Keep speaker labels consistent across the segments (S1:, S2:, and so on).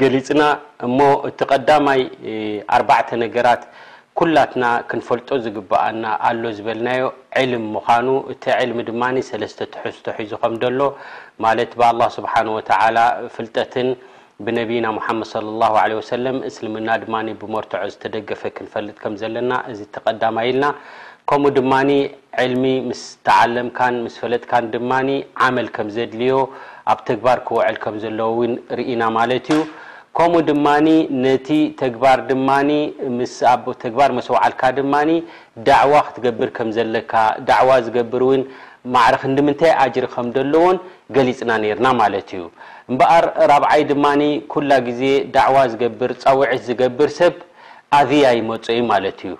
S1: ገሊጽና እሞ እቲ ቀዳማይ ኣርባዕተ ነገራት ኩላትና ክንፈልጦ ዝግብኣና ኣሎ ዝበልናዮ ዕልም ምዃኑ እቲ ዕልም ድማ ሰለስተ ትሕዝቶ ሒዙ ከም ደሎ ማለት ብኣላህ ሱብሓነሁ ወተዓላ ፍልጠትን ብነብይና ሙሓመድ ሰለላሁ ዓለይሂ ወሰለም እስልምና ድማ ብመርትዖ ዝተደገፈ ክንፈልጥ ከም ዘለና እዚ እቲ ቀዳማይ ኢልና ከምኡ ድማ ዕልሚ ምስ ተዓለምካን ምስ ፈለጥካን ድማ ዓመል ከም ዘድልዮ ኣብ ተግባር ክውዕል ከም ዘለዎ እውን ርኢና ማለት እዩ። ከምኡ ድማ ነቲ ተግባር ድማ ምስ ኣብ ተግባር መስ ኣውዓልካ ድማ ዳዕዋ ክትገብር ከም ዘለካ ዳዕዋ ዝገብር እውን ማዕረ ክንዲምንታይ ኣጅሪ ከም ዘለዎን ገሊጽና ነይርና ማለት እዩ። እምበኣር ራብዓይ ድማ ኩላ ግዜ ዳዕዋ ዝገብር ጻውዒት ዝገብር ሰብ ኣቪያ ይመጾ እዩ ማለት እዩ።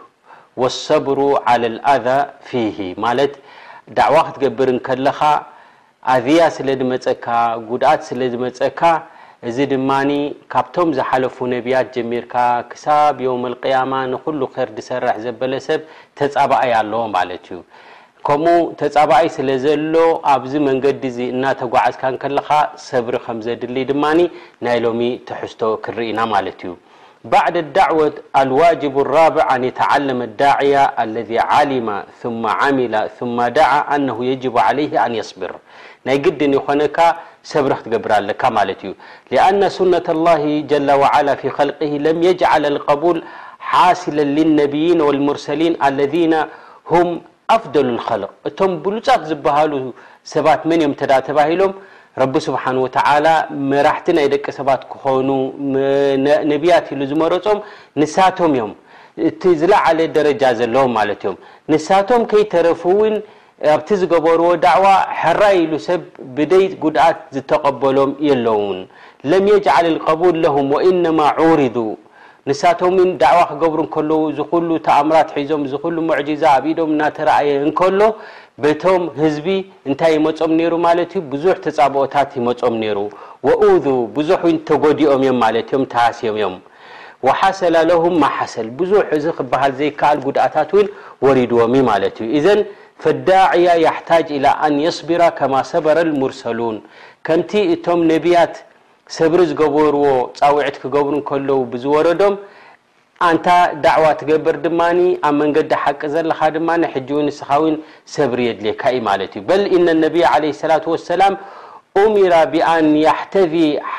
S1: ወሰብሩ ዓለ ልኣዛ ፊሂ ማለት ዳዕዋ ክትገብር እንከለኻ ኣዝያ ስለ ዝመጸካ ጉድኣት ስለ ዝመጸካ እዚ ድማ ካብቶም ዝሓለፉ ነብያት ጀሚርካ ክሳብ የውም ልቅያማ ንኹሉ ኼር ዝሰርሕ ዘበለ ሰብ ተጻባኣይ ኣለዎ ማለት እዩ ከምኡ ተጻባኣይ ስለ ዘሎ ኣብዚ መንገዲ እዚ እናተጓዓዝካ እንከለኻ ሰብሪ ከም ዘድሊ ድማ ናይ ሎሚ ትሕዝቶ ክንርኢና ማለት እዩ። بعد العوة الواجب الرابع ن يتعلم الاعية الذي علم ثم عمل ثم ع نه يجب عليه ن يصبر د ينر تبر لان سنة الله جل وعل في خلقه لم يجعل القبول حاسلا للنبين والمرسلين اذين م ኣፍደሉል ኸልቅ እቶም ብሉጻት ዝበሃሉ ሰባት መን እዮም እንተ ተባሂሎም ረቢ ስብሓነሁ ወተዓላ መራሕቲ ናይ ደቂ ሰባት ክኾኑ ነብያት ኢሉ ዝመረጾም ንሳቶም እዮም እቲ ዝለዓለ ደረጃ ዘለዎም ማለት እዮም ንሳቶም ከይተረፉ እውን ኣብቲ ዝገበርዎ ዳዕዋ ሕራይ ኢሉ ሰብ ብደይ ጉድኣት ዝተቐበሎም የለውን ለም የጅዓል ልቀቡል ለሁም ወኢነማ ዑሪዱ ንሳቶም'ውን ዳዕዋ ክገብሩ እንከለዉ እዚ ኩሉ ተኣምራት ሒዞም እዚ ኩሉ ሙዕጂዛ ኣብ ኢዶም እናተራእየ እንከሎ በቶም ህዝቢ እንታይ ይመጾም ኔሩ ማለት እዩ ብዙሕ ተጻብኦታት ይመጾም ኔሩ ወኡዙ ብዙሕ ውን ተጎዲኦም እዮም ማለት እዮም ተሃስዮም እዮም ወሓሰላ ለሁም ማ ሓሰል ብዙሕ እዚ ክበሃል ዘይከኣል ጉድኣታት ውን ወሪድዎም እዩ ማለት እዩ ኢዘን ፈዳዕያ ያሕታጅ ኢላ ኣን የስቢራ ከማ ሰበረ ልሙርሰሉን ከምቲ እቶም ነብያት ሰብሪ ዝገበርዎ ጻውዒት ክገብሩ እንከለዉ ብዝወረዶም ኣንታ ዳዕዋ ትገብር ድማ ኣብ መንገዲ ሓቂ ዘለኻ ድማ ሕጂ ውን ንስኻ ውን ሰብሪ የድልየካ ኢዩ ማለት ኢዩ በል ኢነ ነብይ ዓለይሂ ሰላቱ ወሰላም ኡሚራ ቢኣን ያሕተዚ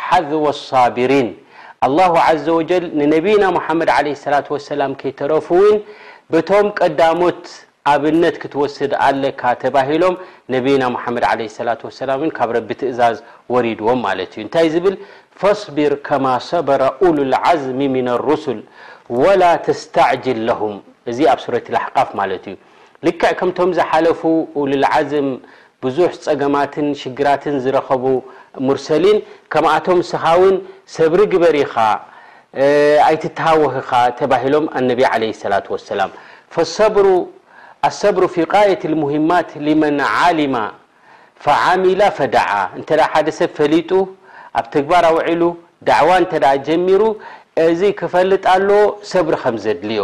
S1: ሓዝወ ኣሳቢሪን ኣላሁ ዓዘ ወጀል ንነብይና ሙሓመድ ዓለይሂ ሰላቱ ወሰላም ከይተረፉ ውን በቶም ቀዳሞት ኣብነት ክትወስድ ኣለካ ተባሂሎም ነብይና ሙሓመድ ዓለይሂ ሰላቱ ወሰላም እውን ካብ ረቢ ትእዛዝ ወሪድዎም ማለት እዩ። እንታይ ዝብል ፈስቢር ከማ ሰበረ ኡሉል ዓዝሚ ሚነ ሩሱል ወላ ተስታዕጅል ለሁም እዚ ኣብ ሱረት ላሕቃፍ ማለት እዩ። ልክዕ ከምቶም ዝሓለፉ ኡሉል ዓዝም ብዙሕ ጸገማትን ሽግራትን ዝረኸቡ ሙርሰሊን ከምኣቶም ንስኻ ውን ሰብሪ ግበር ኢኻ ኣይትተሃወኽ ኢኻ ተባሂሎም ኣነቢ ዓለይሂ ሰላቱ ወሰላም ፈሰብሩ ኣሰብሩ ፊ ቓየት ልሙሂማት ሊመን ዓሊመ ፈዓሚለ ፈደዓ እንተ ሓደ ሰብ ፈሊጡ ኣብ ተግባር ኣውዒሉ ዳዕዋ እንተ ጀሚሩ እዚ ክፈልጥ ኣለዎ ሰብሪ ከም ዘድልዮ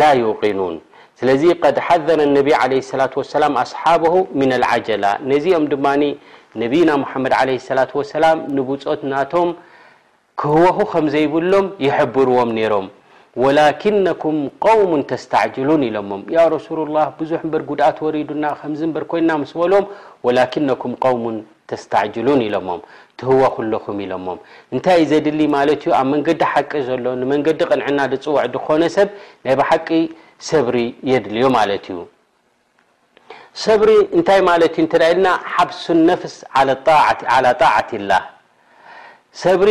S1: ላ ዩቂኑን ስለዚ ቀድ ሓዘረ ኣነቢ ዓለይሂ ሰላቱ ወሰላም ኣስሓበሁ ሚነል ዓጀላ ነዚኦም ድማ ነቢይና ሙሓመድ ዓለይሂ ሰላቱ ወሰላም ንብጾት ናቶም ክህወኹ ከም ዘይብሎም ይሕብርዎም ነይሮም ወላኪነኩም ቀውሙን ተስተዕጅሉን ኢሎሞም ያ ረሱሉላህ ብዙሕ እምበር ጉድኣት ወሪዱና ከምዚ እምበር ኮይንና ምስ በልዎም ወላኪነኩም ቀውሙን ተስታዕጅሉን ኢሎሞም ትህወኹ ኣለኹም ኢሎሞም እንታይ እዩ ዘድሊ ማለት እዩ ኣብ መንገዲ ሓቂ ዘሎ ንመንገዲ ቅንዕና ድጽውዕ ድኾነ ሰብ ናይ ብሓቂ ሰብሪ የድልዮ ማለት እዩ ሰብሪ እንታይ ማለት እዩ እንተ ኢልና ሓብሱ ነፍስ ዓላ ጣዓት ላህ ሰብሪ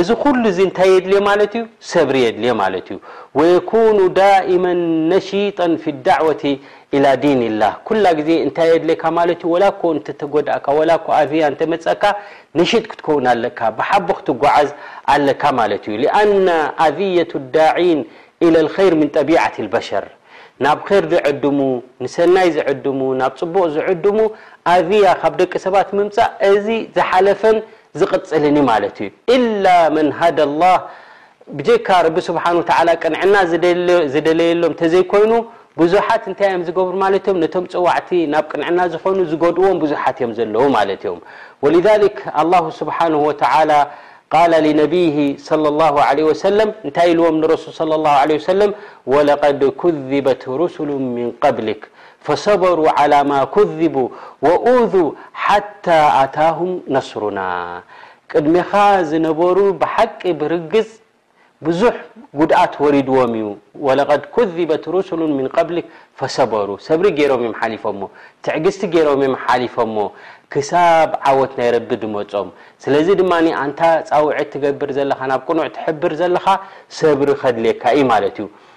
S1: እዚ ኩሉ እዚ እንታይ የድልዮ ማለት እዩ? ሰብሪ የድልዮ ማለት እዩ። ወየኩኑ ዳኢመን ነሺጠን ፊ ዳዕወቲ ኢላ ዲን ላህ ኩላ ግዜ እንታይ የድልየካ ማለት እዩ ወላ እኮ እንተተጎዳእካ ወላ እኮ ኣዝያ እንተመጸካ ነሺጥ ክትከውን ኣለካ ብሓቦ ክትጎዓዝ ኣለካ ማለት እዩ ሊኣነ ኣዝየቱ ዳዒን ኢለ ልኸይር ምን ጠቢዓት ልበሸር ናብ ኸይር ዝዕድሙ ንሰናይ ዝዕድሙ ናብ ጽቡቕ ዝዕድሙ ኣዝያ ካብ ደቂ ሰባት ምምጻእ እዚ ዝሓለፈን ዝቕጽልን እዩ ማለት እዩ። ኢላ መን ሃደ ኣላህ ብጀካ ረቢ ስብሓነሁ ወተዓላ ቅንዕና ዝደለየሎም እንተዘይኮይኑ ብዙሓት እንታይ እዮም ዝገብሩ ማለት እዮም ነቶም ጸዋዕቲ ናብ ቅንዕና ዝኾኑ ዝጎድእዎም ብዙሓት እዮም ዘለዉ ማለት እዮም። ወሊዛሊክ ኣላሁ ስብሓነሁ ወተዓላ ቃለ ሊነቢዪሂ ሰለላሁ ዓለይሂ ወሰለም እንታይ ኢልዎም ንረሱል ሰለላሁ ዓለይሂ ወሰለም ወለቐድ ኩዚበት ሩሱሉን ሚን ቀብሊክ ፈሰበሩ ዓላ ማ ኩዝቡ ወኡዙ ሓታ ኣታሁም ነስሩና ቅድሜኻ ዝነበሩ ብሓቂ ብርግፅ ብዙሕ ጉድኣት ወሪድዎም እዩ ወለቐድ ኩዝበት ሩሱሉ ምን ቐብሊክ ፈሰበሩ ሰብሪ ገይሮም እዮም ሓሊፎሞ ትዕግስቲ ገይሮም እዮም ሓሊፎሞ ክሳብ ዓወት ናይ ረቢ ድመፆም ስለዚ ድማ ኣንታ ፃውዒት ትገብር ዘለኻ ናብ ቅኑዕ ትሕብር ዘለኻ ሰብሪ ከድልየካ እዩ ማለት እዩ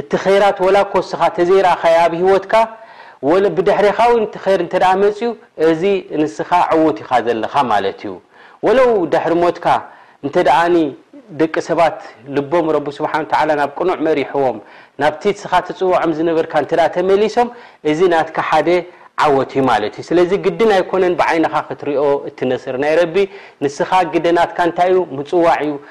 S1: እቲ ኼራት ወላ እኮ እስኻ ተዘይረኣኻዮ ኣብ ሂወትካ ወለ ብድሕሬኻ ውን እቲ ኼር እንተ መጽዩ እዚ ንስኻ ዕዉት ኢኻ ዘለኻ ማለት እዩ ወለው ድሕሪ ሞትካ እንተ ደቂ ሰባት ልቦም ረቢ ስብሓን ወተዓላ ናብ ቅኑዕ መሪሕዎም ናብቲ ንስኻ ትጽውዖም ዝነበርካ እንተ ተመሊሶም እዚ ናትካ ሓደ ዓወት እዩ ማለት እዩ ስለዚ ግድን ኣይኮነን ብዓይንኻ ክትሪኦ እቲ ነስር ናይ ረቢ ንስኻ ግደ ናትካ እንታይ እዩ ምጽዋዕ እዩ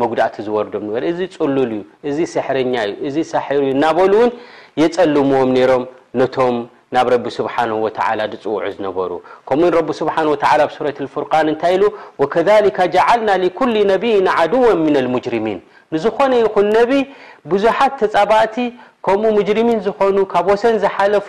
S1: መጉዳእቲ ዝወርዶም ንበል እዚ ጽሉል እዩ እዚ ስሕርኛ እዩ እዚ ሳሒር እዩ እናበሉ ውን የጸልምዎም ነይሮም ነቶም ናብ ረቢ ስብሓነሁ ወተዓላ ዝጽውዑ ዝነበሩ ከምኡውን ረቢ ስብሓነሁ ወተዓላ ኣብ ሱረት ኣልፍርቃን እንታይ ኢሉ ወከዛሊካ ጀዓልና ሊኩሊ ነቢይን ዓድወን ምነ ልሙጅሪሚን ንዝኾነ ይኹን ነቢይ ብዙሓት ተጻባእቲ ከምኡ ሙጅሪሚን ዝኾኑ ካብ ወሰን ዝሓለፉ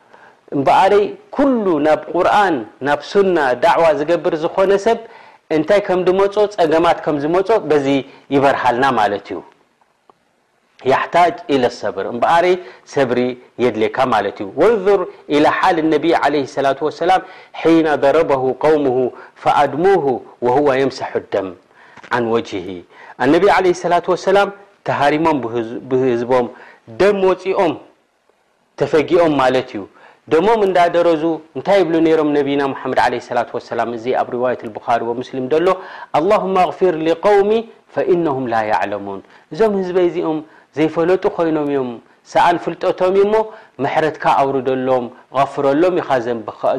S1: እምበኣረይ ኩሉ ናብ ቁርኣን ናብ ሱና ዳዕዋ ዝገብር ዝኾነ ሰብ እንታይ ከምድመጾ ጸገማት ከምዝመጾ በዚ ይበርሃልና ማለት እዩ ያሕታጅ ኢለ ሰብር እምበኣረይ ሰብሪ የድልየካ ማለት እዩ ወንዙር ኢላ ሓል ነቢይ ዓለይሂ ሰላቱ ወሰላም ሒነ ደረበሁ ቀውሙሁ ፈኣድሙሁ ወሁወ የምሰሑ ደም ዓን ወጅሂ ኣነቢይ ዓለይሂ ሰላቱ ወሰላም ተሃሪሞም ብህዝቦም ደም ወጺኦም ተፈጊኦም ማለት እዩ ደሞም እንዳ ደረዙ እንታይ ይብሉ ነይሮም ነብይና ሙሓመድ ዓለይሂ ሰላቱ ወሰላም እዚ ኣብ ርዋየት ኣልቡኻሪ ወሙስሊም ደሎ ኣላሁመ ኣግፊር ሊቀውሚ ፈኢነሁም ላ ያዕለሙን እዞም ህዝበይ እዚኦም ዘይፈለጡ ኮይኖም እዮም ሰኣን ፍልጠቶም እዩ እሞ ምሕረትካ ኣውርደሎም ቐፍረሎም ኢኻ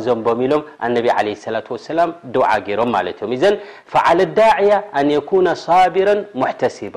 S1: ዘንቦም ኢሎም ኣነቢ ዓለይሂ ሰላቱ ወሰላም ድውዓ ገይሮም ማለት እዮም ኢዘን ፈዓለ ዳዕያ ኣን የኩነ ሳቢረን ሙሕተሲባ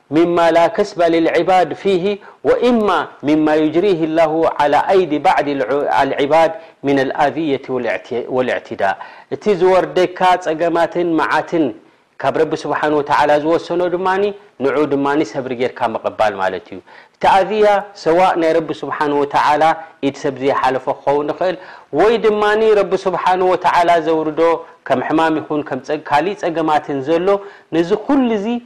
S1: ሚማ ላ ከስበ ልልዕባድ ፊሂ ወኢማ ሚማ ዩጅሪሂ ላሁ ዓላ ኣይዲ ባዕዲ ኣልዕባድ ሚን ኣልኣዝየቲ ወልእዕትዳእ እቲ ዝወርደካ ጸገማትን መዓትን ካብ ረቢ ስብሓነሁ ወተዓላ ዝወሰኖ ድማ ንዑኡ ድማ ሰብሪ ጌርካ ምቕባል ማለት እዩ። እቲ ኣዝያ ሰዋእ ናይ ረቢ ስብሓነሁ ወተዓላ ኢድ ሰብ ዘይሓለፎ ክኸውን ይኽእል ወይ ድማ ረቢ ስብሓነሁ ወተዓላ ዘውርዶ ከም ሕማም ይኹን ከም ካሊእ ጸገማትን ዘሎ ነዚ ኩሉ እዚ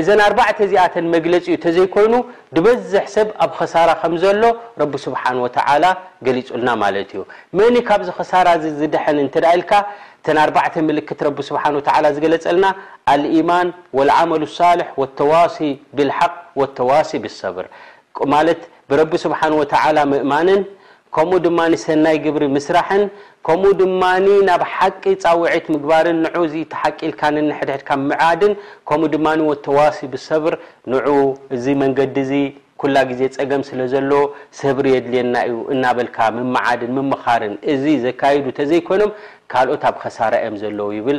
S1: እዘን ኣርባዕተ እዚኣተን መግለጺኡ ተዘይኮይኑ ድበዝሕ ሰብ ኣብ ኸሳራ ከምዘሎ ረቢ ሱብሓነሁ ወተዓላ ገሊጹልና ማለት እዩ። መን እዩ ካብዚ ኸሳራ እዚ ዝድሕን እንተ ኢልካ እተን ኣርባዕተ ምልክት ረቢ ሱብሓነሁ ወተዓላ ዝገለጸልና ኣልኢማን ወልዓመሉ ሳልሕ ወተዋሲ ቢልሓቅ ወተዋሲ ቢሰብር ማለት ብረቢ ስብሓን ወተዓላ ምእማንን ከምኡ ድማ ሰናይ ግብሪ ምስራሕን ከምኡ ድማ ናብ ሓቂ ፃውዒት ምግባርን ንዑ እዚ ተሓቂልካ ነንሕድሕድካ ምምዕኣድን ከምኡ ድማ ወተዋሲ ብሰብር ንዑ እዚ መንገዲ እዚ ኩላ ግዜ ፀገም ስለ ዘሎ ሰብሪ የድልየና እዩ እናበልካ ምምዓድን ምምኻርን እዚ ዘካይዱ ተዘይኮይኖም ካልኦት ኣብ ኸሳራ እዮም ዘለዉ ይብል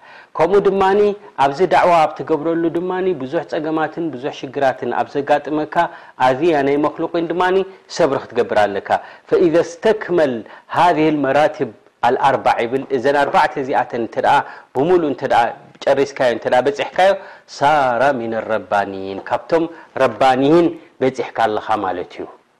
S1: ከምኡ ድማ ኣብዚ ዳዕዋ ኣብ ትገብረሉ ድማ ብዙሕ ጸገማትን ብዙሕ ሽግራትን ኣብ ዘጋጥመካ ኣዚያ ናይ መክሉቂን ድማ ሰብሪ ክትገብር ኣለካ ፈኢዘ ስተክመል ሃዚህ ልመራትብ ኣልኣርባዕ ይብል እዘን ኣርባዕተ እዚኣተን እንተ ብሙሉእ እንተ ጨሪስካዮ እንተ በጺሕካዮ ሳራ ሚን ረባንይን ካብቶም ረባንይን በጺሕካ ኣለኻ ማለት እዩ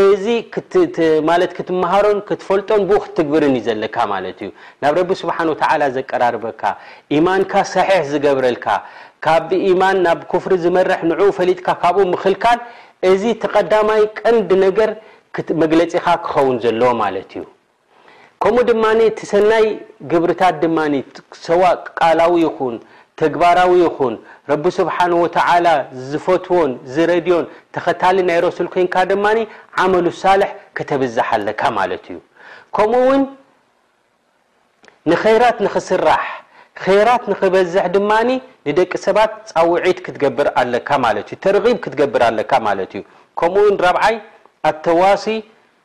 S1: እዚ ማለት ክትመሃሮን ክትፈልጦን ብኡ ክትትግብርን እዩ ዘለካ ማለት እዩ። ናብ ረቢ ስብሓን ወተዓላ ዘቀራርበካ፣ ኢማንካ ሰሒሕ ዝገብረልካ፣ ካብ ኢማን ናብ ኩፍሪ ዝመርሕ ንዕኡ ፈሊጥካ ካብኡ ምኽልካል እዚ እቲ ቀዳማይ ቀንዲ ነገር መግለጺኻ ክኸውን ዘለዎ ማለት እዩ። ከምኡ ድማ እቲ ሰናይ ግብርታት ድማ ሰዋእ ቃላዊ ይኹን ተግባራዊ ይኹን ረቢ ሱብሓነሁ ወተዓላ ዝፈትዎን ዝረድዮን ተኸታሊ ናይ ረሱል ኮይንካ ድማ ዓመሉ ሳልሕ ከተብዝሕ ኣለካ ማለት እዩ። ከምኡ እውን ንኸይራት ንኽስራሕ ኸይራት ንኽበዝሕ ድማ ንደቂ ሰባት ፃውዒት ክትገብር ኣለካ ማለት እዩ። ተርጊብ ክትገብር ኣለካ ማለት እዩ። ከምኡ እውን ራብዓይ ኣተዋሲ